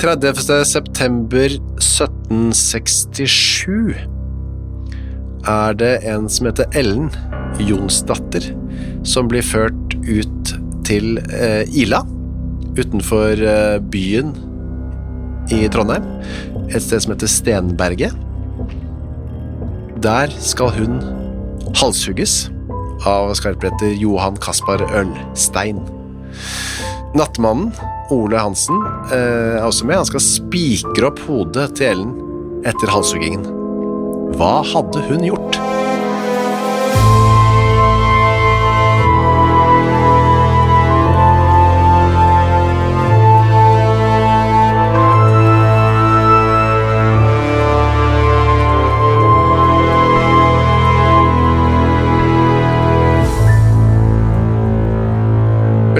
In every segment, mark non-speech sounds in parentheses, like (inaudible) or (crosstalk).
September 1767 er det en som heter Ellen Jonsdatter, som blir ført ut til eh, Ila, utenfor eh, byen i Trondheim, et sted som heter Stenberget. Der skal hun halshugges av skarpretter Johan Kaspar Ørnstein. Nattmannen, Ole Hansen, eh, er også med. Han skal spikre opp hodet til Ellen etter halshuggingen. Hva hadde hun gjort?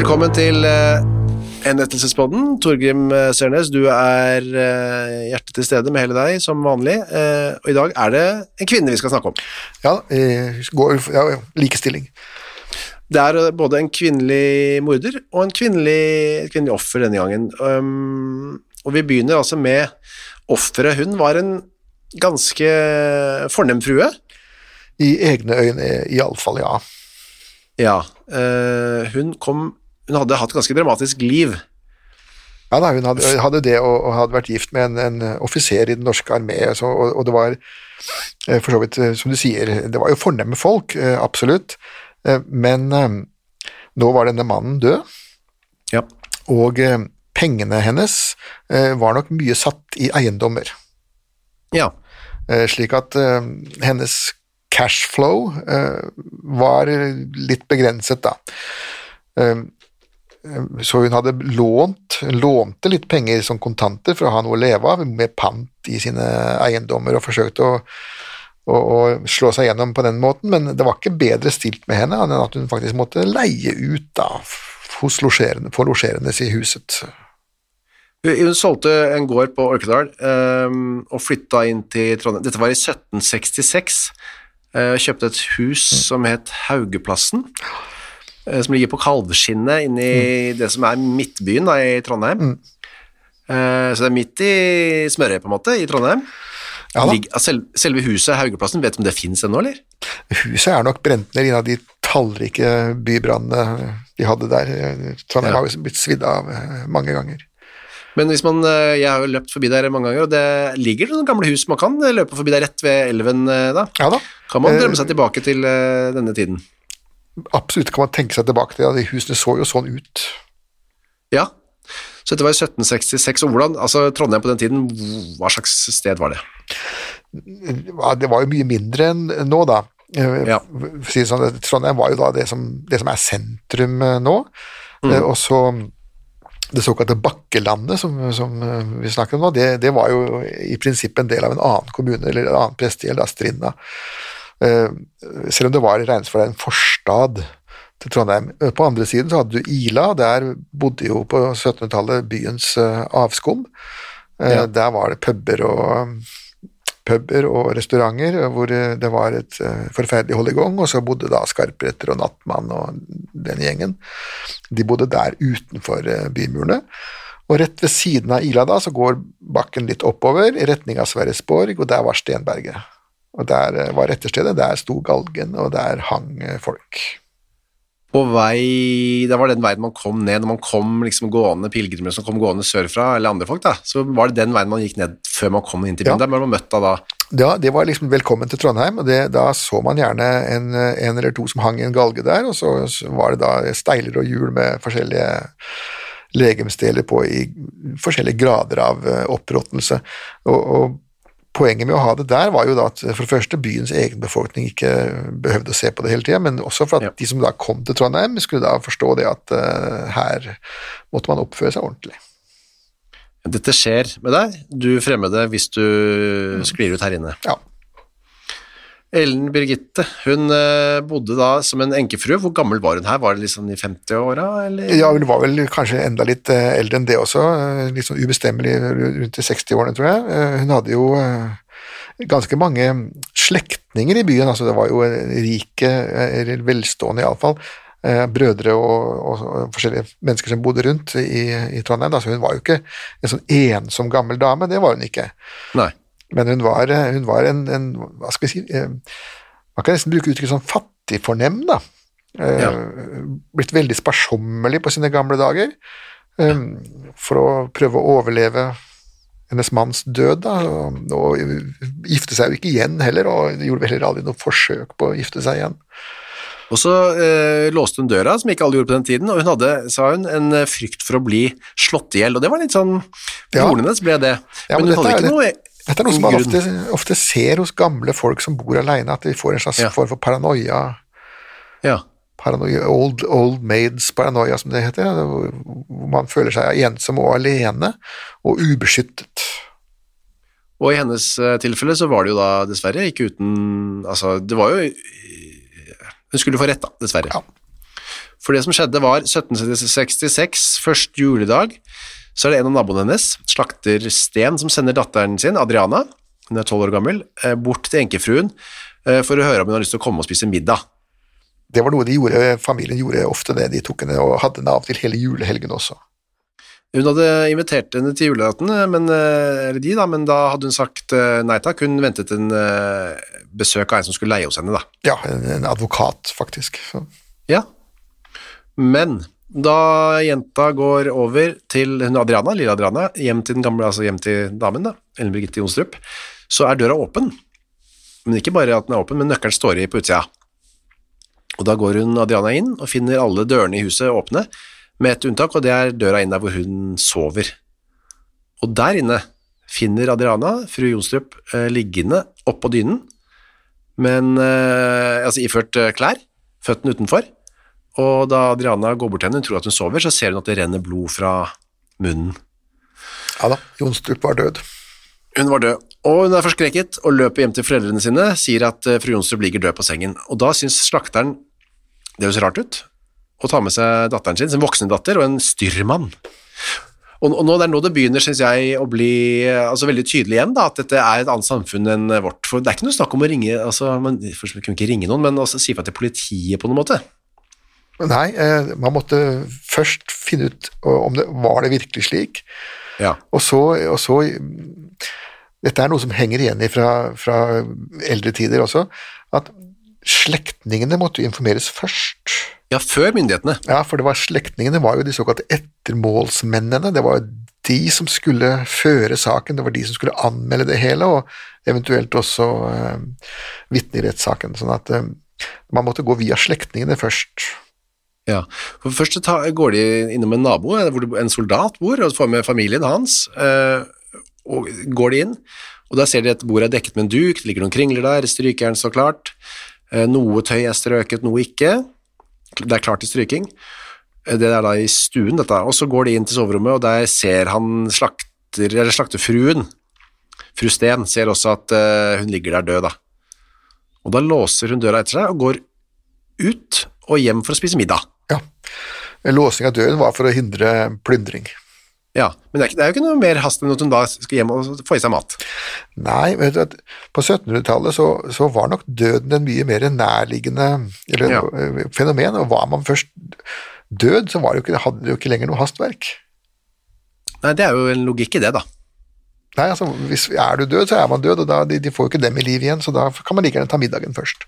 Velkommen til eh, Henrettelsespodden. Torgrim eh, Sørnes, du er eh, hjertet til stede med hele deg, som vanlig. Eh, og i dag er det en kvinne vi skal snakke om. Ja, ja, ja, likestilling. Det er både en kvinnelig morder og en kvinnelig, et kvinnelig offer denne gangen. Um, og vi begynner altså med offeret. Hun var en ganske fornem frue. I egne øyne iallfall, ja. Ja. Uh, hun kom Hun hadde hatt et ganske dramatisk liv. Ja, da, hun hadde, hadde det og, og hadde vært gift med en, en offiser i den norske armé, så, og, og det var eh, for så vidt, eh, som du sier, det var jo fornemme folk, eh, absolutt, men nå var denne mannen død, Ja. og pengene hennes var nok mye satt i eiendommer. ja. Slik at hennes cashflow var litt begrenset, da. Eh, eh, så hun hadde lånt, lånte litt penger som kontanter for å ha noe å leve av, med pant i sine eiendommer, og forsøkte å, å, å slå seg gjennom på den måten, men det var ikke bedre stilt med henne enn at hun faktisk måtte leie ut da, hos losjerende, for losjerende i huset. Hun, solgte en gård på Orkedal um, og flytta inn til Trondheim. Dette var i 1766. Uh, kjøpte et hus som het Haugeplassen, eh, som ligger på Kalvskinnet inne i det som er midtbyen da, i Trondheim. Eh, så det er midt i smørøyet, på en måte, i Trondheim. Ja da. Ligg- ah, selv, selve huset, Haugeplassen, vet du om det fins ennå, eller? Huset er nok brent ned i en av de tallrike bybrannene de hadde der. Trondheim Ja. har jo blitt svidd av eh, mange ganger. Men hvis man, eh, jeg har jo løpt forbi der mange ganger, og det ligger noen gamle hus man kan eh, løpe forbi der rett ved elven eh, da. Ja da, Kan man Eh, drømme seg tilbake til eh, denne tiden? Absolutt kan man tenke seg tilbake til, ja, de husene så jo sånn ut. Ja. Så dette var i 1766, og hvordan, altså Trondheim på den tiden, hva slags sted var det? Det var jo mye mindre enn nå, da. Eh, Ja. sånn, Trondheim var jo da det som, det som er sentrum eh, nå, Mm. Eh, og så det såkalte Bakkelandet som, som vi snakker om nå, det, det var jo i prinsippet en del av en annen kommune, eller en annen prestegjeld, da, Strinda. Eh, Selv om det var regnes for en forstad til Trondheim. Eh, På andre siden så hadde du Ila, der bodde jo på 1700-tallet byens eh, avskum. Ja. Der var det puber og puber og restauranter hvor det var et forferdelig gang, og så bodde da Skarpretter og Nattmann og den gjengen. De bodde der utenfor bymurene. Og rett ved siden av Ila da, så går bakken litt oppover i retning av Sverresborg, og der var Stenberget. Og der eh, var retterstedet, der sto galgen, og der hang eh, folk. på vei Det var den veien man kom ned når man kom liksom gående pilegrimer som kom gående sørfra, eller andre folk, da. Så var det den veien man gikk ned før man kom inn til byen. Ja. Der ble man møtt av da Ja, det var liksom velkommen til Trondheim, og det, da så man gjerne en, en eller to som hang i en galge der, og så, så var det da steiler og hjul med forskjellige legemsdeler på i forskjellige grader av eh, oppråtnelse. Og, og poenget med å ha det der var jo da at for det første byens egen befolkning ikke behøvde å se på det hele tida, men også for at Ja. de som da kom til Trondheim, skulle da forstå det at uh, her måtte man oppføre seg ordentlig. Dette skjer med deg, du fremmede, hvis du sklir ut her inne. Ja. Ellen Birgitte, hun eh, bodde da som en enkefrue. Hvor gammel var hun her? Var det liksom i 50-åra, eller? Ja, hun var vel kanskje enda litt eh, eldre enn det også, eh, litt sånn ubestemmelig rundt i 60-årene, tror jeg. Hun hadde jo ganske mange slektninger i byen, altså det var jo rike, eller velstående iallfall, brødre og, og forskjellige mennesker som bodde rundt i, i Trondheim. Altså hun var jo ikke en sånn ensom gammel dame, det var hun ikke. Nei. Men hun var, eh, hun var en, en Hva skal vi si eh, Man kan nesten bruke uttrykket som fattigfornem, da. Eh, Ja. Blitt veldig sparsommelig på sine gamle dager. For å prøve å overleve hennes manns død, da. Og, gifte seg jo ikke igjen heller, og gjorde vel heller aldri noe forsøk på å gifte seg igjen. Og så eh, låste hun døra, som ikke alle gjorde på den tiden, og hun hadde, sa hun, en frykt for å bli slått i hjel, og det var litt sånn Ja. Hennes ble det. Ja, men, men hun hadde ikke jo noe Dette er noe som man ofte, ofte ser hos gamle folk som bor alene, at de får en slags Ja. form for paranoia. Ja. paranoia, old, old maids paranoia, som det heter, hvor man føler seg ensom og alene og ubeskyttet. Og i hennes eh, tilfelle så var det jo da dessverre ikke uten Altså, det var jo Hun skulle få rett, da, dessverre. Ja. For det som skjedde var 1766, først juledag, så er det en av naboene hennes, slakter Sten, som sender datteren sin, Adriana, hun er tolv år gammel, eh, bort til enkefruen eh, for å høre om hun har lyst til å komme og spise middag. Det var noe de gjorde, familien gjorde ofte det, de tok henne og hadde henne av til hele julehelgen også. Hun hadde invitert henne til julelaten, men, eh, eller de da, men da hadde hun sagt nei takk. Hun ventet en besøk av en som skulle leie hos henne, da. Ja, en advokat, faktisk. Så. Ja. Men da jenta går over til hun Adriana, lille Adriana, hjem til den gamle, altså hjem til damen, da, Ellen Birgitte Jonstrup, så er døra åpen. Men ikke bare at den er åpen, men nøkkelen står i på utsida. Og da går hun Adriana inn og finner alle dørene i huset åpne, med et unntak, og det er døra inn der hvor hun sover. Og der inne finner Adriana fru Jonstrup eh, liggende oppå dynen, men eh, altså iført eh, klær, føttene utenfor. Og da Adriana går bort til henne, hun tror at hun sover, så ser hun at det renner blod fra munnen. Ja da, Jonstrup var død. Hun var død, og hun er forskrekket og løper hjem til foreldrene sine, sier at eh, fru Jonstrup ligger død på sengen. Og da syns slakteren det høres rart ut, å ta med seg datteren sin, sin voksne datter, og en styrmann. Og, og nå, det er nå det begynner, synes jeg, å bli eh, altså, veldig tydelig igjen, da, at dette er et annet samfunn enn vårt. For det er ikke noe snakk om å ringe altså, man, vi kunne ikke ringe noen, men også si fra til politiet på noen måte. Nei, eh, man måtte først finne ut om det var det virkelig slik, Ja. og så, og så Dette er noe som henger igjen fra, fra eldre tider også, at slektningene måtte jo informeres først. ja, før myndighetene. Ja, for det var slektningene var jo de såkalte ettermålsmennene. Det var jo de som skulle føre saken, det var de som skulle anmelde det hele, og eventuelt også eh, vitne i rettssaken. Sånn at eh, man måtte gå via slektningene først. Ja, for Først så går de innom en nabo eh, hvor en soldat bor, og får med familien hans. eh, og går de inn, og da ser de at bordet er dekket med en duk, det ligger noen kringler der, strykejern så klart. eh, noe tøy er strøket, noe ikke. Det er klart til stryking. Det er da i stuen, dette. Og så går de inn til soverommet, og der ser han slakter, eller slakterfruen, fru Steen, ser også at hun ligger der død, da. Og da låser hun døra etter seg og går ut og hjem for å spise middag. Ja. Låsing av døren var for å hindre plyndring. Ja, men det er, ikke, det er jo ikke noe mer hast enn at hun da skal hjem og få i seg mat. Nei, vet du at på 1700-tallet så, så var nok døden en mye mer nærliggende eller, Ja. fenomen, og var man først død, så var det jo ikke, hadde det jo ikke lenger noe hastverk. Nei, det er jo en logikk i det, da. Nei, altså, hvis er du død, så er man død, og da, de, de får jo ikke dem i liv igjen, så da kan man like gjerne ta middagen først.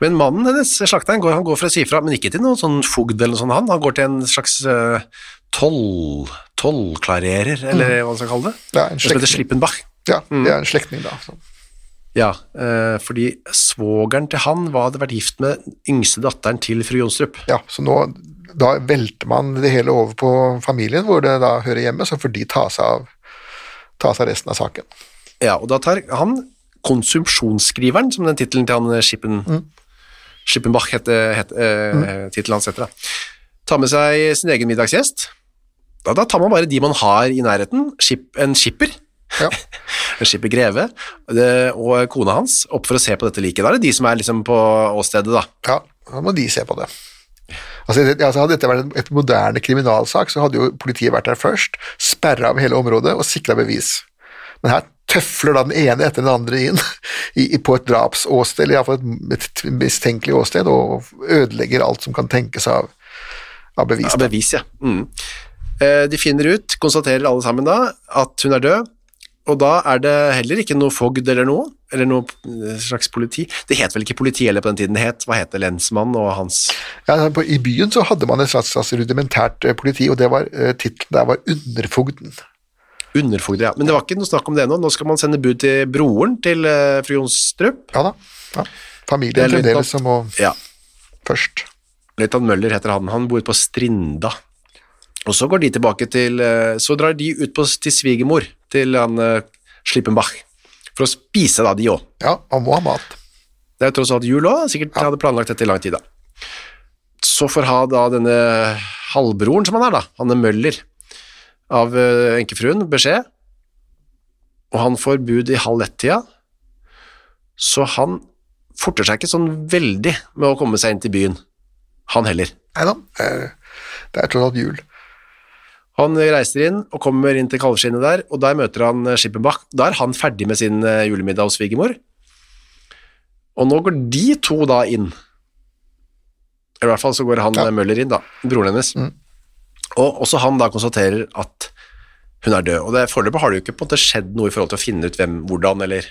Men mannen hennes, slakteren, går, han går for å si ifra, men ikke til noen sånn fogd eller noe sånt, han. Han går til en slags uh, toll, tollklarerer, eller hva man skal kalle det. Mm. Ja, en som heter. Slippenbach. Ja, Mm. det er en slektning, da. Så. Ja, eh, fordi svogeren til han var, hadde vært gift med yngste datteren til fru Jonstrup. Ja, så nå da velter man det hele over på familien, hvor det da hører hjemme, så får de ta seg av, ta seg resten av saken. Ja, og da tar han konsumsjonsskriveren, som den tittelen til han Skippen Schippen, Schippenbach heter, het, eh, tittelen hans heter, da. Ta med seg sin egen middagsgjest. Da, da tar man bare de man har i nærheten, Skip, en skipper, Ja. (laughs) en skipper greve, det, og kona hans, opp for å se på dette liket. Da er det de som er liksom på åstedet, da. Ja, da må de se på det. Altså, altså, hadde dette vært et moderne kriminalsak, så hadde jo politiet vært der først, sperra av hele området og sikra bevis. Men her tøfler da den ene etter den andre inn (laughs) i, på et drapsåsted, eller iallfall et, et mistenkelig åsted, og ødelegger alt som kan tenkes av, av bevis. Av bevis, ja. Mm. Eh, De finner ut, konstaterer alle sammen da, at hun er død, og da er det heller ikke noe fogd eller noe, eller noe eh, slags politi. Det het vel ikke politi heller på den tiden, det het, hva het det, lensmann og hans Ja, I byen så hadde man et slags, slags rudimentært eh, politi, og det var tittelen der var Underfogden. Underfogder, ja. Men det var ikke noe snakk om det ennå. nå skal man sende bud til broren til uh, fru Jonstrup. Ja da. Ja. Det Familien fremdeles løytnant- som må Ja, først. Løytnant Møller heter han, han bor på Strinda. Og så går de tilbake til, uh, så drar de ut på, til svigermor, til han uh, Slippenbach, for å spise da, de også. Ja, han må ha mat. Det er tross alt jul også, sikkert hadde planlagt dette i lang tid da. Så får ha da denne halvbroren som han er da, han er Møller, av eh, enkefruen, beskjed, og han får bud i halv ett-tida, så han forter seg ikke sånn veldig med å komme seg inn til byen, han heller. Nei da, det er, tross alt jul. Han reiser inn og kommer inn til kalvskinnet der, og der møter han eh, Schippenbach. Da er han ferdig med sin eh, julemiddag hos svigermor. Og nå går de to da inn. I hvert fall så går han Ja. Møller inn, da, broren hennes. Og også han da konstaterer at hun er død. Og det foreløpig har det jo ikke på en måte skjedd noe i forhold til å finne ut hvem, hvordan, eller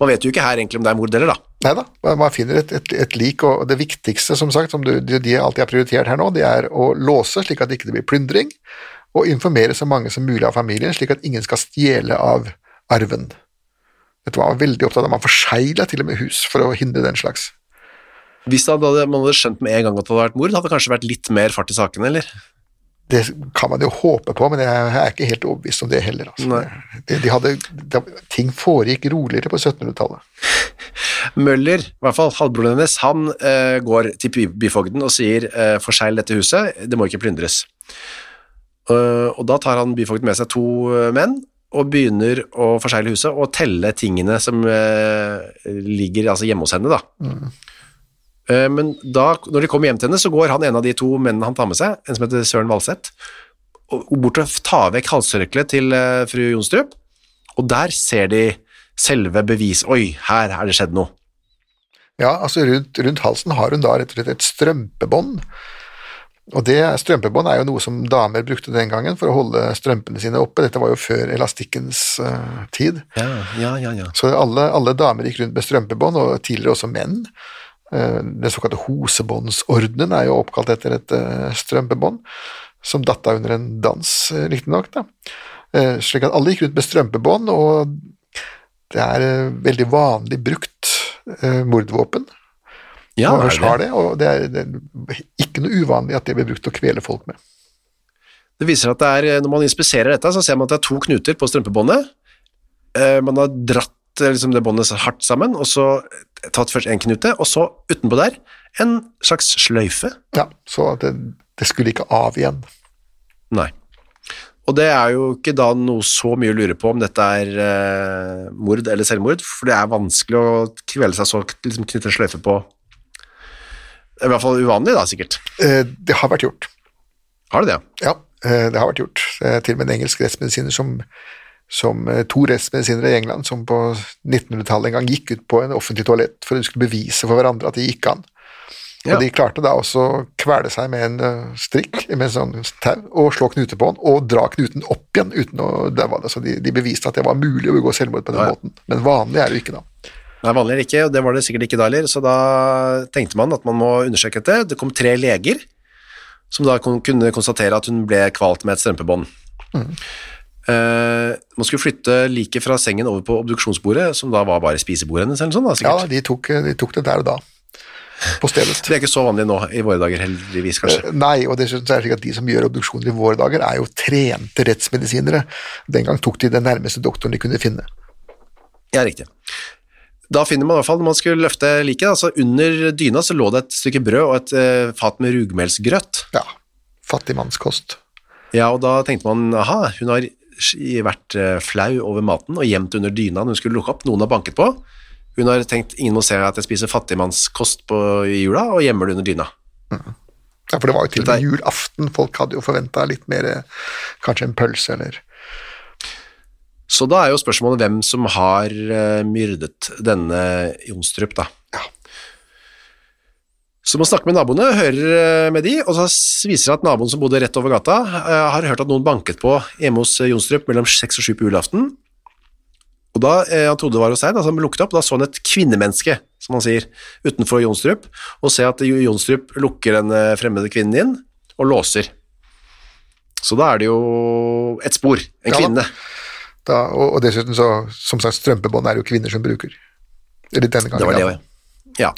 Man vet jo ikke her egentlig om det er mord eller, da. Nei da, man- finner et, et, et lik, og det viktigste, som sagt, som du, de, de alltid har prioritert her nå, det er å låse slik at det ikke blir plyndring, og informere så mange som mulig av familien, slik at ingen skal stjele av arven. Dette var man veldig opptatt av, man forsegla til og med hus for å hindre den slags. Hvis hadde, man hadde skjønt med en gang at det hadde vært mord, hadde det kanskje vært litt mer fart i sakene, eller? Det kan man jo håpe på, men jeg er ikke helt overbevist om det heller. Altså. De, de hadde, de, ting foregikk roligere på 1700-tallet. (laughs) Møller, i hvert fall halvbroren hennes, han eh, går til byfogden og sier eh, forsegl dette huset, det må ikke plyndres. Uh, og da tar han byfogden med seg to uh, menn og begynner å forsegle huset og telle tingene som uh, ligger altså hjemme hos henne. Da. Eh, men da, når de kommer hjem til henne, så går han en av de to mennene han tar med seg, en som heter Søren Valseth, og bort og tar vekk halsørkleet til eh, fru Jonstrup, og der ser de selve bevis. Oi, her er det skjedd noe. Ja, altså rundt, rundt halsen har hun da rett og slett et strømpebånd. Og det strømpebånd er jo noe som damer brukte den gangen for å holde strømpene sine oppe. Dette var jo før elastikkens uh, tid. Ja, ja, ja. ja. Så alle, alle damer gikk rundt med strømpebånd, og tidligere også menn. Eh, Den såkalte hosebåndsordenen er jo oppkalt etter et eh, strømpebånd, som datta under en dans, eh, riktignok. da. Slik at alle gikk rundt med strømpebånd, og det er veldig vanlig brukt mordvåpen. ja det er det. har det, og det er, ikke noe uvanlig at det blir brukt til å kvele folk med. Det viser at det er, når man inspiserer dette, så ser man at det er to knuter på strømpebåndet. Man har dratt liksom, det båndet hardt sammen, og så tatt først en knute, og så utenpå der en slags sløyfe. Ja, Så det, det skulle ikke av igjen. Nei. Og det er jo ikke da noe så mye å lure på om dette er eh, mord eller selvmord, for det er vanskelig å kvele seg så, liksom knytte en sløyfe på. I hvert fall uvanlig da, sikkert. Eh, Det har vært gjort. Har det det? Ja, eh, det har vært gjort. Eh, Til og med en engelsk rettsmedisiner som, som eh, to rettsmedisinere i England som på 1900-tallet en gang gikk ut på en offentlig toalett for at de skulle bevise for hverandre at det gikk an. Ja. Og de klarte da også å kvele seg med en eh, strikk, med en sånn tau, og slå knute på den, og dra knuten opp igjen uten å daue det. Så de, de beviste at det var mulig å begå selvmord på den Ja, måten. Men vanlig er det jo ikke da. Nei, vanlig er det ikke, og det var det sikkert ikke da heller, så da tenkte man at man må undersøke dette. Det kom tre leger som da kunne konstatere at hun ble kvalt med et strømpebånd. Eh, man skulle flytte liket fra sengen over på obduksjonsbordet, som da var bare spisebordet hennes eller sånn da, Ja, sikkert. de tok, de tok det der og da. På stedet. Det er ikke så vanlig nå i våre dager, heldigvis kanskje. Uh, Nei, og det er slik at de som gjør obduksjoner i våre dager, er jo trente rettsmedisinere. Den gang tok de den nærmeste doktoren de kunne finne. Ja, riktig. Da finner man i hvert fall, når man skulle løfte liket, altså under dyna så lå det et stykke brød og et uh, fat med rugmelsgrøt. Ja, fattigmannskost. Ja, og da tenkte man, aha, hun har vært eh, flau over maten og gjemt under dyna når hun skulle lukke opp. Noen har banket på. Hun har tenkt, ingen må se at jeg spiser fattigmannskost på i jula, og gjemmer det under dyna. Ja, for det var jo til og med julaften. Folk hadde jo forventa litt mer, kanskje en pølse eller Så da er jo spørsmålet hvem som har eh, myrdet denne Jonstrup, da. Så man snakker med naboene, hører eh, med de, og så viser det seg at naboen som bodde rett over gata, eh, har hørt at noen banket på hjemme hos eh, Jonstrup mellom seks og sju på julaften. Og da, han trodde det var hos seg, da, så han lukket opp, da så han et kvinnemenneske, som han sier, utenfor Jonstrup, og ser at Jonstrup lukker den fremmede kvinnen inn, og låser. Så da er det jo et spor, en Ja kvinne. da, og, og dessuten så, som sagt, strømpebånd er jo kvinner som bruker. Eller denne gangen. Det var det ja. ja.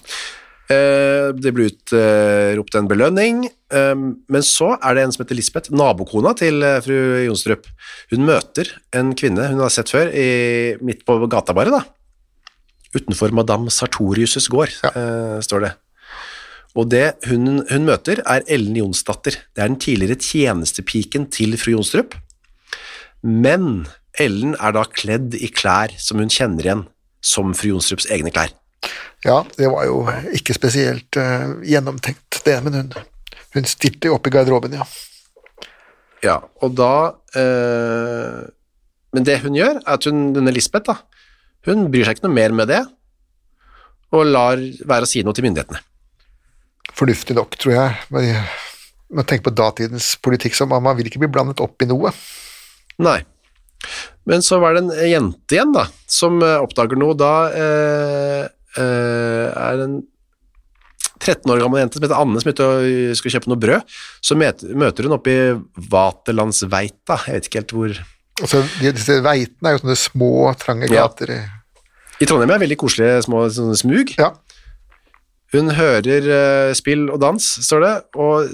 Eh, det ble utropt en belønning, eh, men så er det en som heter Lisbeth, nabokona til eh, fru Jonstrup. Hun møter en kvinne hun har sett før, i, midt på gata bare, da. Utenfor Madame Sartorius' gård, eh, står det. Og det hun, hun møter er Ellen Jonsdatter. Det er den tidligere tjenestepiken til fru Jonstrup. Men Ellen er da kledd i klær som hun kjenner igjen som fru Jonstrups egne klær. Ja, det var jo ikke spesielt uh, gjennomtenkt, det, men hun, hun stilte jo opp i garderoben, ja. Ja, og da uh, Men det hun gjør, er at hun, denne Lisbeth, da, hun bryr seg ikke noe mer med det, og lar være å si noe til myndighetene. Fornuftig nok, tror jeg. Men jeg må tenke på datidens politikk, som man, man vil ikke bli blandet opp i noe. Nei. Men så var det en jente igjen, da, som eh, oppdager noe. Da eh, er en 13 år gammel jente som heter Anne, som er skal kjøpe noe brød. Så møter, hun oppe i Vaterlandsveita, jeg vet ikke helt hvor Altså, disse veitene er jo sånne små, trange gater. i- I Trondheim er det veldig koselige små sånne smug. Ja, Hun hører uh, spill og dans, står det, og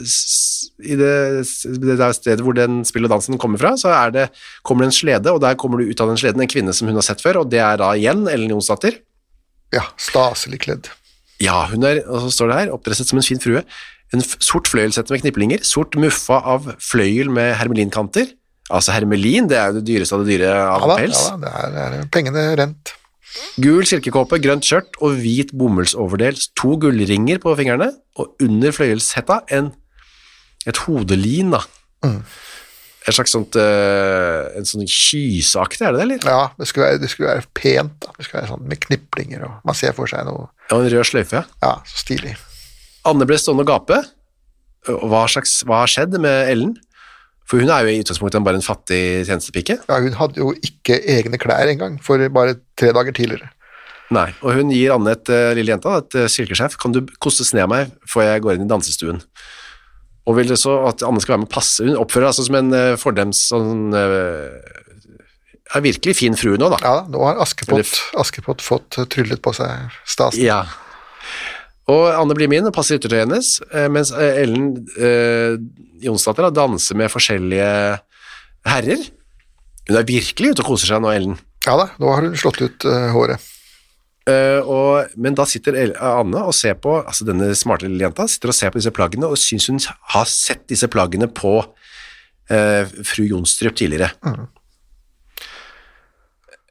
i det, det der stedet hvor den spill og dansen kommer fra, så det, kommer det en slede, og der kommer det ut av den sleden en kvinne som hun har sett før, og det er da igjen Ellen Jonsdatter. Ja staselig kledd. Ja, hun er, og så står det her, oppdresset som en fin frue, en sort fløyelsette med kniplinger, sort muffa av fløyel med hermelinkanter. Altså hermelin, det er jo det dyreste av det dyre av Ja da, pels. ja da det er, det er pengene rent. Gul silkekåpe, grønt skjørt og hvit bomullsoverdel, to gullringer på fingrene, og under fløyelshetta en, et hodelin, da. Et slags sånt, uh, en sånn kyseaktig, er det det, eller? Ja, det skulle være, det skulle være pent, da. Det skulle være sånn med kniplinger, og man ser for seg noe Ja, en rød sløyfe, ja. ja, så stilig. Anne ble stående og gape. Hva, slags, hva har skjedd med Ellen? For hun er jo i utgangspunktet bare en fattig tjenestepike. Ja, hun hadde jo ikke egne klær engang, for bare tre dager tidligere. Nei, og hun gir Anne et uh, lille jenta, et uh, silkeskjerf. Kan du koste ned meg før jeg går inn i dansestuen? Og vil det så at Anne skal være med og passe. Hun oppfører seg altså som en uh, fordems sånn uh, er virkelig fin frue nå, da. Ja, nå har Askepott, Eller- Askepott fått tryllet på seg stasen. Ja. Og Anne blir min og passer yttertøyet hennes, eh, mens Ellen uh, Jonsdatter da, danser med forskjellige herrer. Hun er virkelig ute og koser seg nå, Ellen. Ja da, nå har hun slått ut håret. Eh, og, men da sitter Anne og ser på, altså denne smarte lille jenta, sitter og ser på disse plaggene og syns hun har sett disse plaggene på uh, fru Jonstrup tidligere.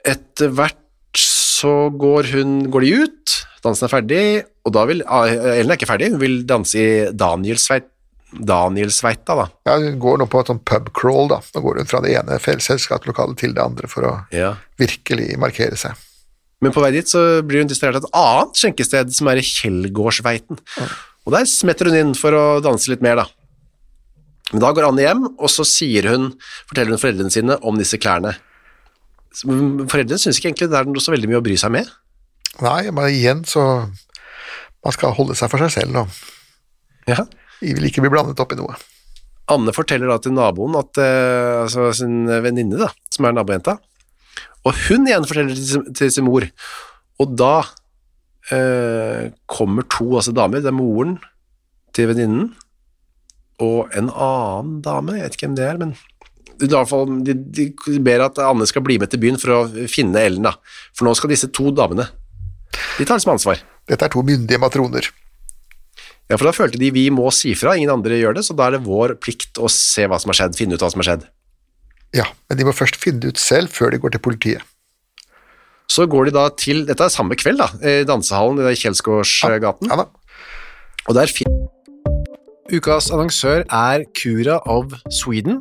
Etter hvert så går, hun, går de ut, dansen er ferdig, og da vil ah, Ellen er ikke ferdig, hun vil danse i Danielsveit, Danielsveita, da. Ja, hun går nå på et sånn pubcrawl, da. Nå går hun fra det ene selskapslokalet til det andre for å Ja. virkelig markere seg. Men på vei dit så blir hun distrahert av et annet skjenkested som er i Kjellgårdsveiten. Og der smetter hun inn for å danse litt mer, da. Men da går Anne hjem, og så sier hun, forteller hun foreldrene sine om disse klærne. Foreldrene syns ikke egentlig det er noe så veldig mye å bry seg med. Nei, men igjen så Man skal holde seg for seg selv, nå. Ja. De vil ikke bli blandet opp i noe. Anne forteller da til naboen, at, eh, altså sin venninne, da, som er nabojenta, og hun igjen forteller til, sin- til sin mor, og da eh, kommer to altså damer, det er moren til venninnen, og en annen dame, jeg vet ikke hvem det er, men i hvert fall, de, de ber at Anne skal bli med til byen for å finne Ellen, da, for nå skal disse to damene, de tar liksom ansvar. Dette er to myndige matroner. Ja, for da følte de vi må si fra, ingen andre gjør det, så da er det vår plikt å se hva som har skjedd, finne ut hva som har skjedd. Ja, men de må først finne det ut selv før de går til politiet. Så går de da til, dette er samme kveld da, i dansehallen i Kjelsgårdsgaten, Ja da. og der finner Ukas annonsør er Cura of Sweden.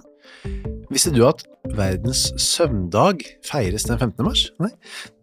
Visste du at verdens søvndag feires den 15. mars? Nei.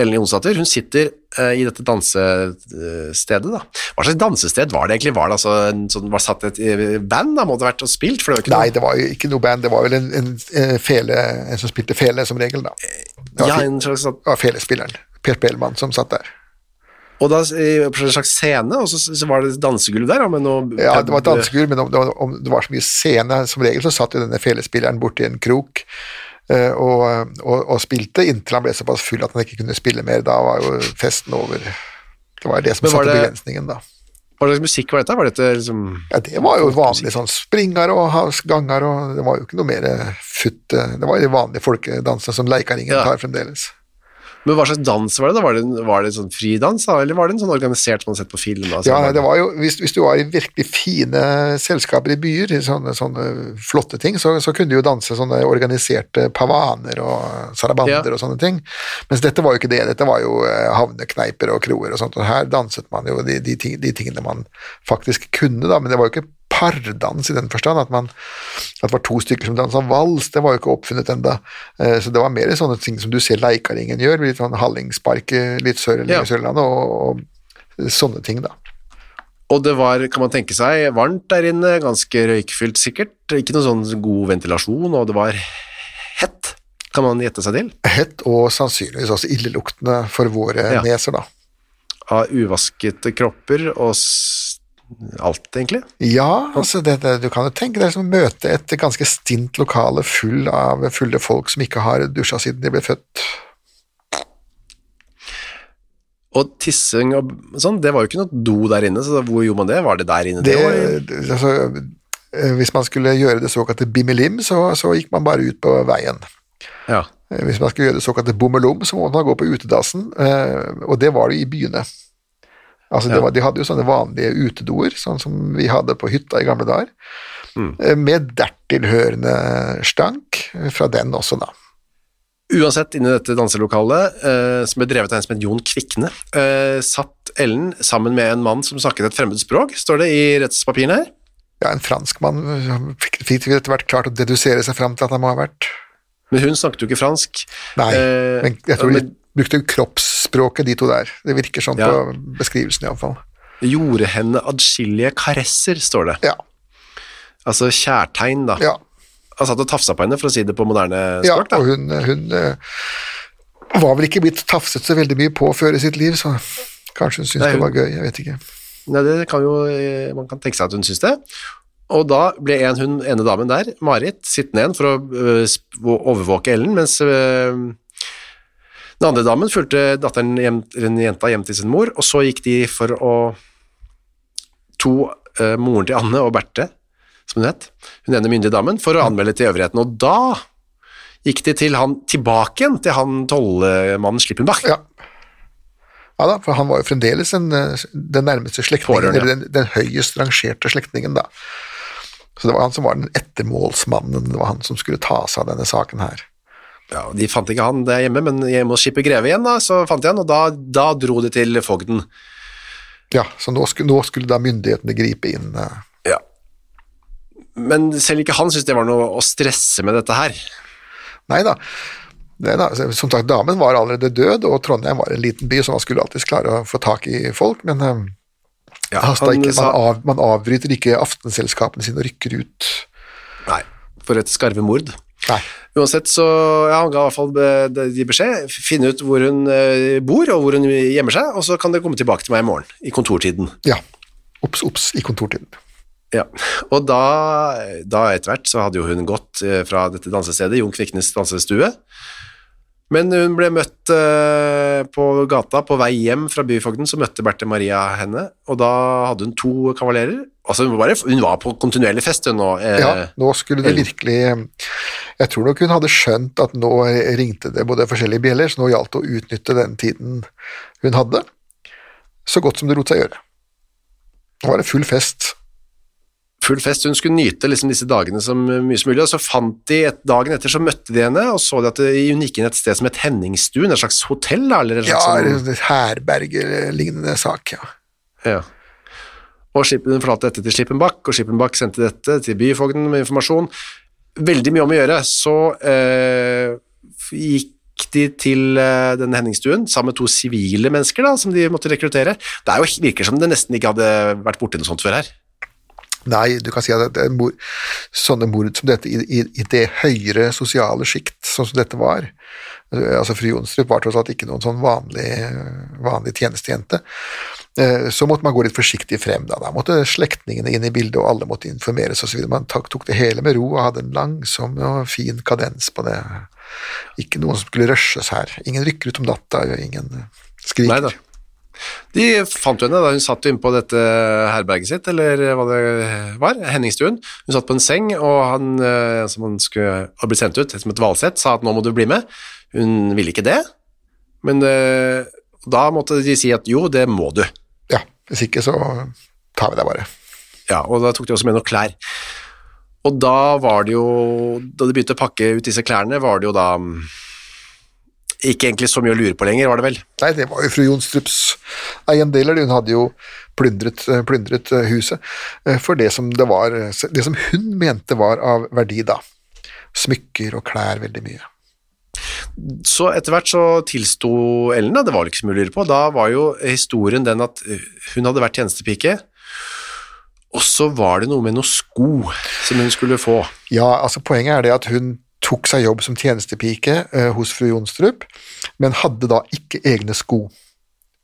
Ellen Jonsdatter, hun sitter uh, i dette dansestedet. Da. Hva slags dansested var det egentlig? Var det altså en sånn, var satt et eh, band da, måtte vært og spilt? For det var ikke Nei, noe... det var ikke noe band, det var vel en, en, eh, fele, en som spilte fele som regel, da. Det Ja, en slags, sånn- det var felespilleren, Per Spellemann, som satt der. og da på en slags scene, og så, så var det dansegulv der, med noe Ja, det var dansegulv, men om det, om det var så mye scene, som regel så satt jo denne felespilleren borti en krok og, og, og spilte inntil han ble såpass full at han ikke kunne spille mer. Da var jo festen over. Det var det som satte det- begrensningen, da. Hva slags musikk var dette? Var dette liksom Ja, det var jo vanlig sånn springer og ganger, og det var jo ikke noe mer futt. eh, Det var de vanlige folkedansene som Leikaringen Ja. tar fremdeles. Men hva slags dans var det? da? Var det, en- var det sånn fridans, da? eller var det en sånn organisert som man har sett på film? Da, Ja, Sånn- det var jo, hvis, hvis du var i virkelig fine selskaper i byer, i sånne, sånne flotte ting, så, så kunne du jo danse sånne organiserte pavaner og sarabander Ja. og sånne ting. Mens dette var jo ikke det, dette var jo eh, havnekneiper og kroer og sånt, og her danset man jo de, de, ting, de tingene man faktisk kunne, da, men det var jo ikke pardans i den forstand, at, man, at det var to stykker som dansa vals, det var jo ikke oppfunnet enda. Eh, Så det var mer sånne ting som du ser Leikaringen gjør, litt sånn hallingspark eh, litt sør Ja. i Sørlandet, og, og sånne ting, da. Og det var, kan man tenke seg, varmt der inne, ganske røykfylt sikkert, ikke noe sånn god ventilasjon, og det var hett, kan man gjette seg til, Hett og sannsynligvis også illeluktende for våre Ja. neser, da. av uvaskete kropper og alt, egentlig. Ja, altså det, det, du kan jo tenke deg som å møte et ganske stint lokale full av fulle folk som ikke har dusja siden de ble født. Og tissing og sånn, det var jo ikke noe do der inne, så hvor gjorde man det? Var det der inne? Det, Det, altså, eh, hvis man skulle gjøre det såkalte bimmelim, så, så gikk man bare ut på veien. ja. Eh, Hvis man skulle gjøre det såkalte bommelom, så må man gå på utedassen, eh, og det var det i byene. Altså, Ja. var, de hadde jo sånne vanlige utedoer, sånn som vi hadde på hytta i gamle dager, Mm. eh, med dertilhørende stank fra den også, da. Uansett, inne i dette danselokalet, eh, som ble drevet av en som het Jon Kvikne, eh, satt Ellen sammen med en mann som snakket et fremmed språk, står det i rettspapirene her. Ja, en franskmann fikk, fikk etter hvert klart å dedusere seg fram til at han må ha vært. Men hun snakket jo ikke fransk. Nei, Eh, men jeg tror men brukte kroppsspråket, de to der. Det virker sånn Ja. på beskrivelsen iallfall. gjorde henne adskillige karesser, står det. Ja, Altså kjærtegn, da. ja. Han satt og tafsa på henne, for å si det på moderne Ja, språk, da. og hun, hun eh, var vel ikke blitt tafset så veldig mye på før i sitt liv, så kanskje hun syntes Nei, det var gøy, jeg vet ikke. Nei, det kan jo, eh, man kan tenke seg at hun syntes det. Og da ble en, hun, ene damen der, Marit, sittende igjen for å øh, overvåke Ellen, mens den andre damen fulgte datteren hjem, den jenta hjem til sin mor, og så gikk de for å to, øh, moren til Anne og Berthe, som hun het, hun ene myndige damen, for å anmelde til øvrigheten. Og da gikk de til han, tilbake igjen til han tollemannen Slippenbach. Ja. ja da, for han var jo fremdeles en, eh, den nærmeste slektningen, eller den, den høyest rangerte slektningen, da. Så det var han som var den ettermålsmannen, det var han som skulle ta seg av denne saken her. Ja, De fant ikke han der hjemme, men hjemme hos Skipper Greve igjen, da, så fant de han, og da, da dro de til fogden. Ja, så nå skulle, nå skulle da myndighetene gripe inn. eh. Ja. Men selv ikke han syntes det var noe å stresse med dette her. Nei da. Da. Som sagt, damen var allerede død, og Trondheim var en liten by, så man skulle alltids klare å få tak i folk, men eh, Ja, han ikke, man, av, man avbryter ikke aftenselskapene sine og rykker ut. Nei, for et skarve mord. Nei. Uansett så ja, han ga i hvert fall de de beskjed, finne ut hvor hun eh, bor og hvor hun gjemmer seg, og så kan dere komme tilbake til meg i morgen, i kontortiden. Ja. Ops, ops, i kontortiden. Ja, og da, da etter hvert så hadde jo hun gått eh, fra dette dansestedet, Jon Kviknes dansestue, men hun ble møtt eh, på gata på vei hjem fra byfogden, så møtte Berthe Maria henne, og da hadde hun to kavalerer. Altså hun var, bare, hun var på kontinuerlig fest hun nå. eh, Ja, nå skulle det virkelig Jeg tror nok hun hadde skjønt at nå ringte det både forskjellige bjeller, så nå gjaldt det å utnytte den tiden hun hadde, så godt som det lot seg gjøre. Nå var det full fest. full fest. Hun skulle nyte liksom disse dagene som mye som mulig, og så fant de et, dagen etter så møtte de henne, og så de at det, hun gikk inn et sted som het Henningstuen, et slags hotell, eller Ja, slags sånn, herbergerlignende sak, ja. ja. Og Hun fortalte dette til Slippenbakk, og Slippenbakk sendte dette til byfogden med informasjon. Veldig mye om å gjøre. Så eh, gikk de til eh, denne Henningstuen sammen med to sivile mennesker da, som de måtte rekruttere. Det jo, virker som det nesten ikke hadde vært borti noe sånt før her. Nei, du kan si at det er mord, sånne mord som dette i, i, i det høyere sosiale sjikt, sånn som dette var Altså, fru Jonstrup var tross alt ikke noen sånn vanlig, vanlig tjenestejente. Eh, Så måtte man gå litt forsiktig frem, da. Da måtte slektningene inn i bildet, og alle måtte informeres osv. Man tok, det hele med ro og hadde en langsom og fin kadens på det. Ikke noen som skulle rushes her. Ingen rykker ut om natta, og ingen skriker. Neida. De fant henne da hun satt inne på dette herberget sitt, eller hva det var, Henningstuen. Hun satt på en seng, og han eh, som han skulle ha blitt sendt ut som et valsett, sa at nå må du bli med. Hun ville ikke det, men eh, da måtte de si at jo, det må du. Ja, hvis ikke så tar vi deg bare. Ja, og da tok de også med noen klær. Og da var det jo, da de begynte å pakke ut disse klærne, var det jo da mm, ikke egentlig så mye å lure på lenger, var det vel? Nei, det var jo fru Jonstrups eiendeler. Hun hadde jo plyndret, plyndret eh, huset eh, for det som det var Det som hun mente var av verdi da. Smykker og klær veldig mye. Så etter hvert så tilsto Ellen, da, det var ikke så mye å lure på, da var jo historien den at uh, hun hadde vært tjenestepike, Og så var det noe med noen sko som hun skulle få. Ja, altså Poenget er det at hun tok seg jobb som tjenestepike eh, hos fru Jonstrup, men hadde da ikke egne sko.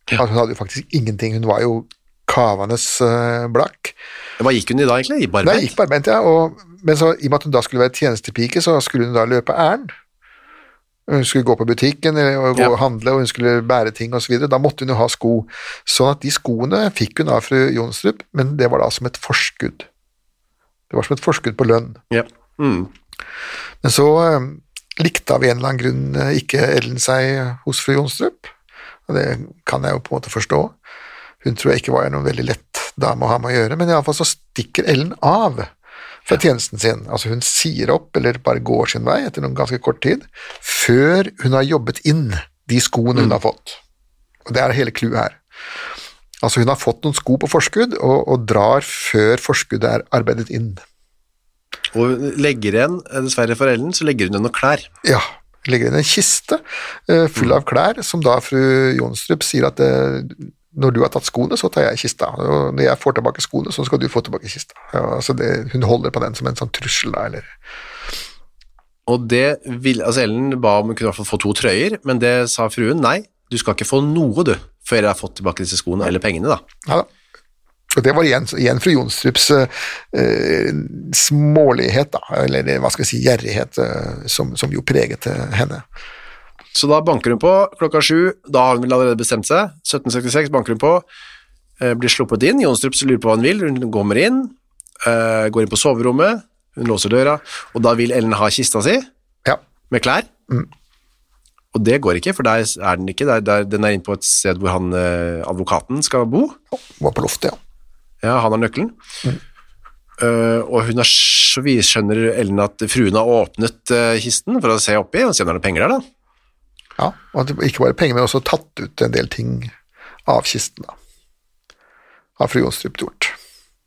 Altså, hun hadde jo faktisk ingenting. Hun var jo kavende eh, blakk. Hva gikk hun i da, egentlig? I Nei, barbeint? gikk barbeint, ja. Og, men så, i og med at hun da skulle være tjenestepike, så skulle hun da løpe ærend. Hun skulle gå på butikken eller, og gå Ja. og handle, og hun skulle bære ting osv. Da måtte hun jo ha sko. Sånn at de skoene fikk hun av fru Jonstrup, men det var da som et forskudd. Det var som et forskudd på lønn. Ja. Mm. Men så eh, likte av en eller annen grunn eh, ikke Ellen seg hos fru Jonstrup, og det kan jeg jo på en måte forstå. Hun tror jeg ikke var noen veldig lett dame å ha med å gjøre, men iallfall så stikker Ellen av fra tjenesten sin. Altså hun sier opp, eller bare går sin vei etter noen ganske kort tid, før hun har jobbet inn de skoene hun har fått. Og det er hele clouet her. Altså hun har fått noen sko på forskudd, og, og drar før forskuddet er arbeidet inn. Og hun legger igjen, eh, dessverre for Ellen, så legger hun igjen noen klær. Ja, legger inn en kiste eh, full av klær, som da fru Jonstrup sier at eh, når du har tatt skoene, så tar jeg kista, og når jeg får tilbake skoene, så skal du få tilbake kista. Ja, altså det, hun holder på den som en sånn trussel, da, eller Og det vil, altså Ellen ba om hun kunne i hvert fall få to trøyer, men det sa fruen nei, du skal ikke få noe du, før jeg har fått tilbake disse skoene, eller pengene da. Ja da. Og det var igjen, igjen fru Jonstrups eh, smålighet, da, eller hva skal jeg si, gjerrighet, eh, som, som jo preget eh, henne. Så da banker hun på klokka sju, da har hun vel allerede bestemt seg, 1766 banker hun på, eh, blir sluppet inn, Jonstrup lurer på hva hun vil, hun kommer inn, eh, går inn på soverommet, hun låser døra, og da vil Ellen ha kista si, Ja. med klær. Og det går ikke, for der er den ikke, der, der, den er inne på et sted hvor han, eh, advokaten skal bo. Var på loftet, ja. Ja, han har nøkkelen. Eh, og hun har, så vi skjønner Ellen at fruen har åpnet uh, kisten for å se oppi, og det er noen penger der da. Ja. Og ikke bare penger, men også tatt ut en del ting av kisten, da. Har fru Jonstrup gjort.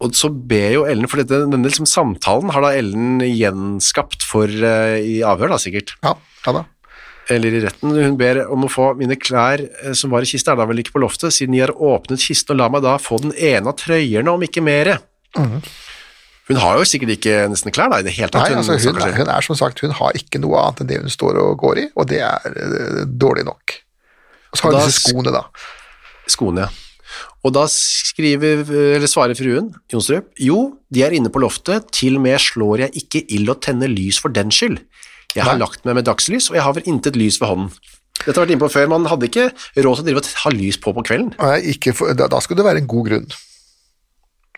Og så ber jo Ellen, for dette, denne liksom samtalen har da Ellen gjenskapt for uh, i avhør da, sikkert. Ja, ja da. Eller i retten. Hun ber om å få mine klær eh, som var i kista, er da vel ikke på loftet, siden jeg har åpnet kisten, og la meg da få den ene av trøyerne, om ikke mere. Hun har jo sikkert ikke nesten klær da, i det hele tatt. Nei, altså hun, hun, hun er som sagt, hun har ikke noe annet enn det hun står og går i, og det er uh, dårlig nok. Og så har hun disse skoene, da. skoene, ja. Og da skriver, eller svarer fruen, Jonstrup, jo, de er inne på loftet, til og med slår jeg ikke ild og tenner lys for den skyld. Jeg har Nei. lagt meg med dagslys, og jeg har vel intet lys ved hånden. Dette har vært inne på før, man hadde ikke råd til å drive og ha lys på på kvelden. Nei, ikke for, da, da skulle det være en god grunn.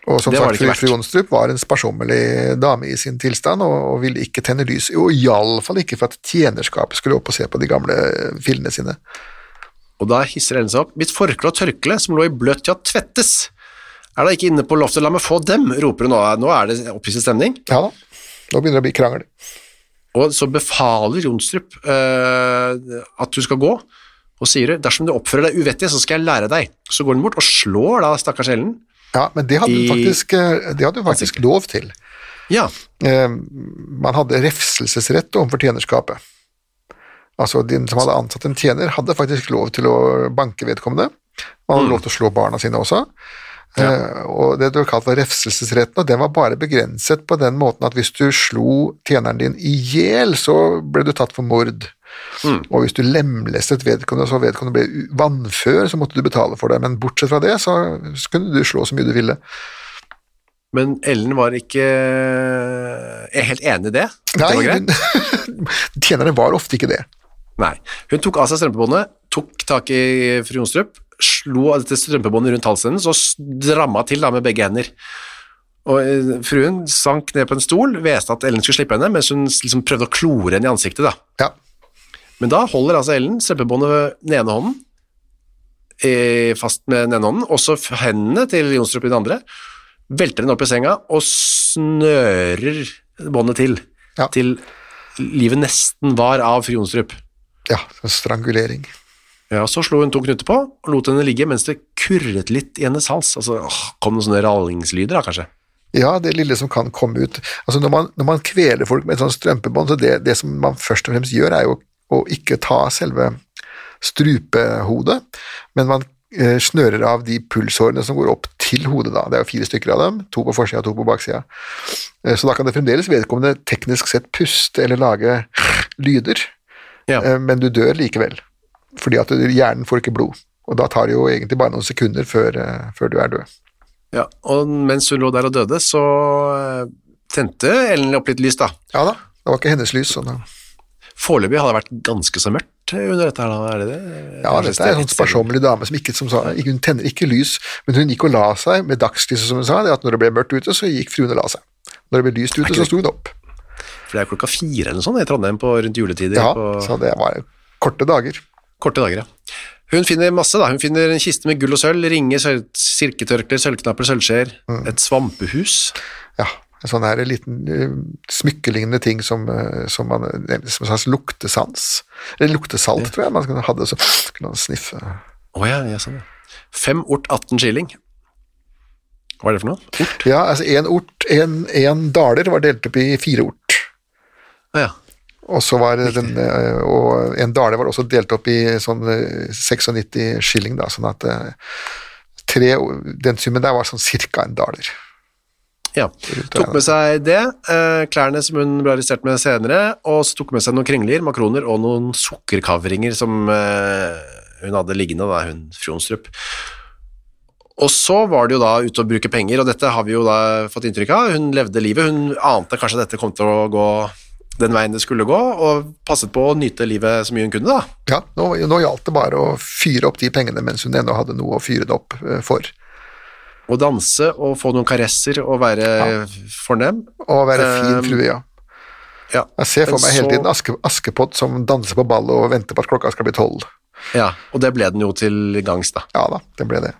Og som sagt, fru, Jonstrup var en sparsommelig dame i sin tilstand, og, og ville ikke tenne lys, og iallfall ikke for at tjenerskapet skulle opp og se på de gamle fillene sine. Og da hisser Ellen seg opp. Mitt forkle og tørkle som lå i til å tvettes, er da ikke inne på loftet, la meg få dem, roper hun nå. Nå er det opphisset stemning. Ja da, nå begynner det å bli krangel. Og så befaler Jonstrup eh, at du skal gå, og sier dersom du oppfører deg uvettig, så skal jeg lære deg. Så går hun bort og slår da stakkars Ellen. Ja, men det hadde du faktisk, eh, det hadde hun faktisk lov til. Ja, Eh, man hadde refselsesrett overfor tjenerskapet. Altså, den som hadde ansatt en tjener, hadde faktisk lov til å banke vedkommende. Man hadde lov til å slå barna sine også. Ja. og det du kalt for refselsesretten, og den var bare begrenset på den måten at hvis du slo tjeneren din i hjel, så ble du tatt for mord. Og hvis du lemlestet vedkommende, så vedkommende ble vannfør, så måtte du betale for det. Men bortsett fra det, så kunne du slå så mye du ville. men Ellen var ikke er helt enig i det. Nei, det var greit. (laughs) tjenerne var ofte ikke det. Nei. Hun tok av seg strømpebåndet, tok tak i fru Jonstrup, slo av dette strømpebåndet rundt halsen hennes og stramma til da med begge hender. Og eh, fruen sank ned på en stol, hveste at Ellen skulle slippe henne, mens hun liksom prøvde å klore henne i ansiktet. da. Ja, Men da holder altså Ellen strømpebåndet ved den ene hånden, eh, fast med den ene hånden, og så hendene til Jonstrup i den andre, velter henne opp i senga og snører båndet til, Ja. til livet nesten var av fru Jonstrup. ja strangulering. Ja, så slo hun to knuter på og lot henne ligge mens det kurret litt i hennes hals. Altså, åh, kom det sånne rallingslyder da, kanskje? Ja, det lille som kan komme ut. Altså Når man, når man kveler folk med et sånt strømpebånd, så det, det som man først og fremst gjør, er jo å ikke ta selve strupehodet, men man eh, snører av de pulsårene som går opp til hodet, da. Det er jo fire stykker av dem, to på forsida og to på baksida. Eh, Så da kan det fremdeles vedkommende teknisk sett puste eller lage lyder, Ja. Eh, men du dør likevel. Fordi at hjernen får ikke blod. Og da tar det jo egentlig bare noen sekunder før, før du er død. Ja, og mens hun lå der og døde, så tente Ellen opp litt lys, da. Ja da, det var ikke hennes lys. sånn da. Foreløpig hadde det vært ganske så mørkt under dette her, da, er det det? Ja, dette er en sånn sparsommelig dame som ikke, som sa, hun tenner ikke lys, men hun gikk og la seg med dagslyset, som hun sa, det at når det ble mørkt ute, så gikk fruen og la seg. Når det ble lyst ute, så sto hun opp. For det er klokka fire eller noe sånt i Trondheim på rundt juletider. Ja, på så det var korte dager. korte dager, ja. Hun finner masse, da. Hun finner en kiste med gull og sølv, ringer, sølv, silketørklær, sølvknapper, sølvskjeer, Mm. et svampehus. Ja, en sånn her liten uh, smykkelignende ting som, eh, som man, som en slags luktesans. Eller luktesalt, tror jeg man hadde, så kunne man sniffe. Oh, ja, ja, sånn, ja. Fem ort 18 skilling. Hva er det for noe? Ort? Ja, altså én ort, en, en daler var delt opp i fire ort. Å ja. Og så var den, eh, og en daler var også delt opp i sånn eh, 96 skilling, da, sånn at eh, tre, den summen der var sånn cirka en daler. Ja, tok med seg det, eh, klærne som hun ble arrestert med senere, og så tok med seg noen kringler, makroner og noen sukkerkavringer som eh, hun hadde liggende, da, hun Fjonstrup. Og så var det jo da ute og bruke penger, og dette har vi jo da fått inntrykk av. Hun levde livet, hun ante kanskje at dette kom til å gå den veien det skulle gå, og passet på å nyte livet så mye hun kunne, da. Ja, nå, nå gjaldt det bare å fyre opp de pengene mens hun ennå hadde noe å fyre det opp eh, for. Å danse og få noen karesser og være fornem. Og være fin Um, frue, ja. Ja. Jeg ser for meg hele tiden Aske, Askepott som danser på ball og venter på at klokka skal bli tolv. ja, og det ble den jo til gangs, da. Ja da, det ble det.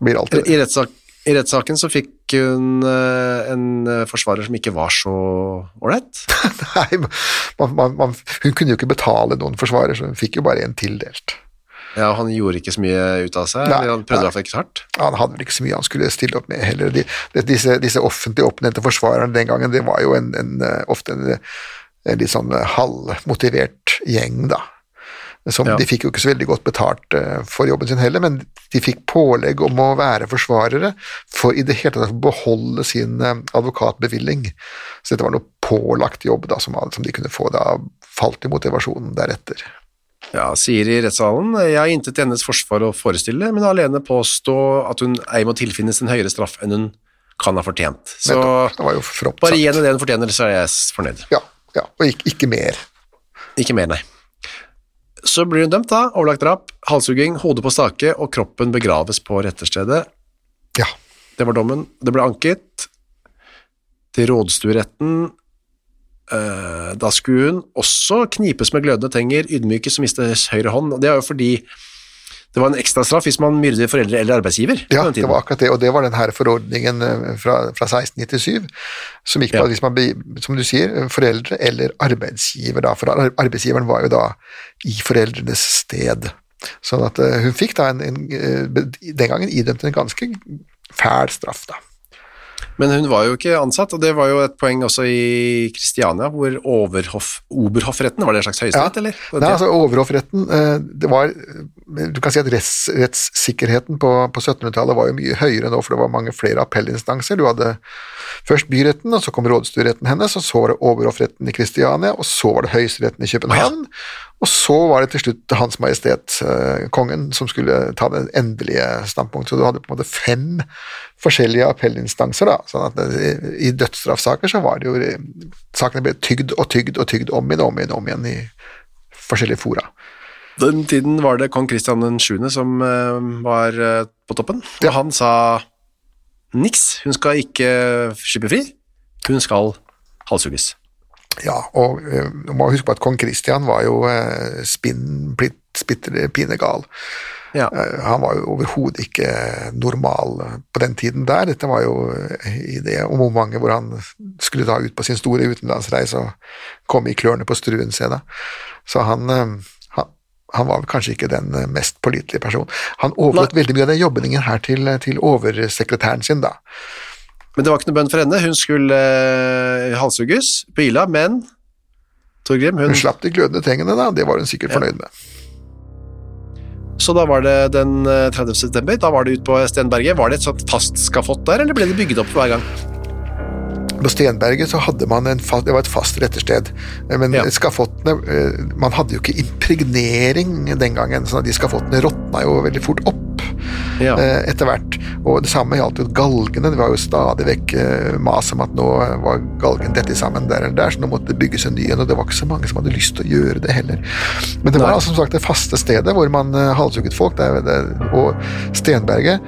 Det blir alltid det. I, rettssak, I rettssaken så fikk hun eh, en eh, forsvarer som ikke var så ålreit. (laughs) Nei, man, man, man, hun kunne jo ikke betale noen forsvarer, så hun fikk jo bare en tildelt. Ja, han gjorde ikke så mye ut av seg, Nei, han prøvde i nei. hvert ikke så hardt. Han hadde vel ikke så mye han skulle stille opp med heller. De, de, disse, disse offentlig oppnevnte forsvarerne den gangen, det var jo en, en, eh, ofte en, en litt sånn halvmotivert gjeng, da. Som, Ja. De fikk jo ikke så veldig godt betalt eh, for jobben sin heller, men de fikk pålegg om å være forsvarere for i det hele tatt å beholde sin eh, advokatbevilling. Så dette var noe pålagt jobb da, som, som de kunne få. Da falt i motivasjonen deretter. Ja, sier i rettssalen, jeg har intet til hennes forsvar å forestille, men alene påstå at hun ei må tilfinnes en høyere straff enn hun kan ha fortjent. Så Nettopp. Bare gi henne det hun fortjener, så er jeg fornøyd. Ja, ja, og ikke, ikke mer. Ikke mer, nei. Så blir hun dømt da, overlagt drap, halshugging, hodet på stake, og kroppen begraves på retterstedet. Ja. Det var dommen. Det ble anket til rådstueretten. Eh, Da skulle hun også knipes med glødende tenger, ydmykes og miste høyre hånd. Og Det er jo fordi det var en ekstrastraff hvis man myrder foreldre eller arbeidsgiver. Ja, det var akkurat det, og det var den her forordningen eh, fra, fra 1697, som gikk på Ja. at hvis man, som du sier, foreldre eller arbeidsgiver, da, for arbeidsgiveren var jo da i foreldrenes sted. Sånn at eh, hun fikk da en, en den gangen idømt en ganske fæl straff, da. Men hun var jo ikke ansatt, og det var jo et poeng også i Kristiania, hvor overhoff, oberhoffretten, var det en slags høyesterett, eller? Nei, altså Overhoffretten eh, det var, Du kan si at retts, rettssikkerheten på, på 1700-tallet var jo mye høyere nå, for det var mange flere appellinstanser. Du hadde først byretten, og så kom rådstueretten hennes, og så var det overhoffretten i Kristiania, og så var det høyesteretten i København, og så var det til slutt Hans Majestet eh, Kongen som skulle ta det endelige standpunktet. Så du hadde på en måte fem forskjellige appellinstanser. da, sånn at det, I dødsstraffsaker så var det jo Sakene ble tygd og tygd og tygd om igjen og om igjen om igjen i forskjellige fora. Den tiden var det kong Kristian 7. som eh, var eh, på toppen, og han sa niks, hun skal ikke slippe fri, hun skal halshugges. Ja, og eh, du må huske på at kong Kristian var jo spinn, plitt, spitter, pinegal. Ja. Han var jo overhodet ikke normal på den tiden der. Dette var jo i det omfanget hvor han skulle da ut på sin store utenlandsreise og komme i klørne på struen da. Så han, han, var kanskje ikke den eh, mest pålitelige personen. Han overlot veldig mye av den jobbingen her til, til oversekretæren sin, da. Men det var ikke noe bønn for henne, hun skulle eh, halshugges på Ila, men Torgrim, hun, Hun slapp de glødende tengene, da. Det var hun sikkert Ja. fornøyd med. Så da var det den eh, 30. september. Da var det ut på Stenberget. Var det et sånt fast skafott der, eller ble det bygget opp hver gang? På Stenberget så hadde man en fast, det var et fast rettersted, Eh, men Ja. skafottene eh, Man hadde jo ikke impregnering den gangen, så de skafottene råtna jo veldig fort opp. Ja. eh, etter hvert. Og det samme gjaldt jo galgene. Det var jo stadig vekk eh, mas om at nå var galgen dette sammen der eller der, så nå måtte det bygges en ny en, og det var ikke så mange som hadde lyst til å gjøre det heller. Men det var altså som sagt det faste stedet hvor man eh, halshugget folk, der, der, og Stenberget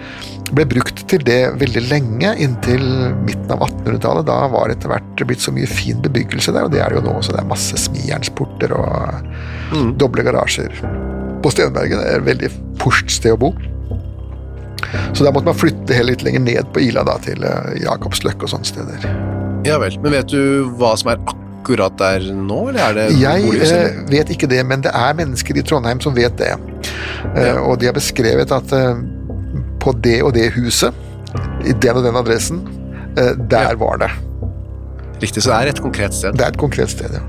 ble brukt til det veldig lenge, inntil midten av 1800-tallet. Da var det etter hvert blitt så mye fin bebyggelse der, og det er det jo nå også. Det er masse smijernsporter og doble garasjer. På Stenberget det er et veldig porst sted å bo. Så da måtte man flytte helt litt lenger ned på Ila, da, til eh, Jakobsløkk og sånne steder. ja vel. Men vet du hva som er akkurat der nå, eller er det Jeg bolighus, eh, vet ikke det, men det er mennesker i Trondheim som vet det. Eh, Ja. Og de har beskrevet at på det og det huset, i den og den adressen, der Ja. var det. Riktig, så det er et konkret sted. Det er et konkret sted, ja.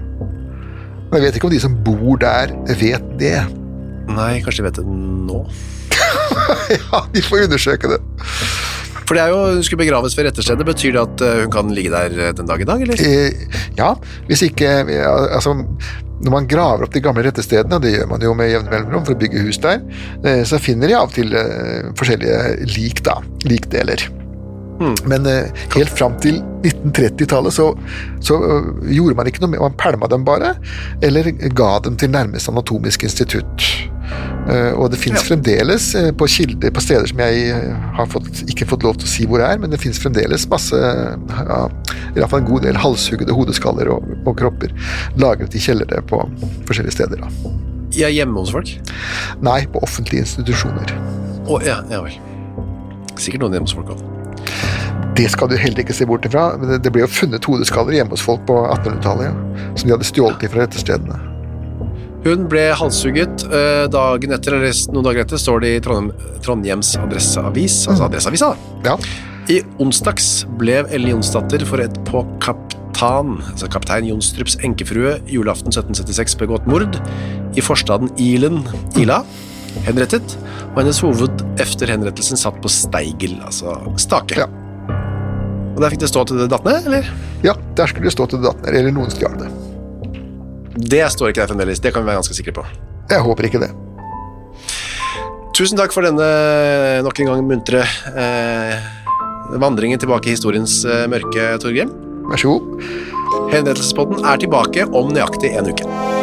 Men jeg vet ikke om de som bor der, vet det. Nei, kanskje de vet det nå? (laughs) ja, de får undersøke det. For det er jo, hun skulle begraves ved retterstedet. Betyr det at eh, hun kan ligge der eh, den dag i dag, eller? Eh, ja, hvis ikke Altså, når man graver opp de gamle rettestedene, og det gjør man jo med jevne mellomrom for å bygge hus der, så finner de av og til forskjellige lik, da. Likdeler. Men eh, helt fram til 1930-tallet så, så gjorde man ikke noe med Man pælma dem bare, eller ga dem til nærmeste anatomisk institutt. Eh, og det fins Ja. fremdeles eh, på kilder på steder som jeg eh, har fått, ikke fått lov til å si hvor er, men det fins fremdeles masse ja, i hvert fall en god del halshuggede hodeskaller og, og kropper lagret i kjellere på forskjellige steder. Da. Ja, hjemme hos folk? Nei, på offentlige institusjoner. Å, ja, ja vel. Sikkert noen hjemme hos folk også. Det skal du heller ikke se bort ifra. men Det det ble jo funnet hodeskaller hjemme hos folk på 1800-tallet, ja, som de hadde stjålet fra rettestedene. Hun ble halshugget eh, dagen etter, eller noen dager etter, står det i Trondheim, Trondhjems Adresseavis, altså Adresseavisa. da. Ja, I onsdags ble Ellen Jonsdatter for et på kaptan, altså kaptein Jonstrups enkefrue, julaften 1776 begått mord i forstaden Ilen, Ila, henrettet, og hennes hoved efter henrettelsen satt på steigel, altså stake. Ja. Og der fikk det stå til det datt ned, eller? ja der skulle det stå til det datt ned, eller noen stjal det. Det står ikke der fremdeles, det kan vi være ganske sikre på. Jeg håper ikke det. Tusen takk for denne nok en gang muntre eh, vandringen tilbake i historiens eh, mørke, Torgrim. Vær så god. Henrettelsespodden er tilbake om nøyaktig en uke.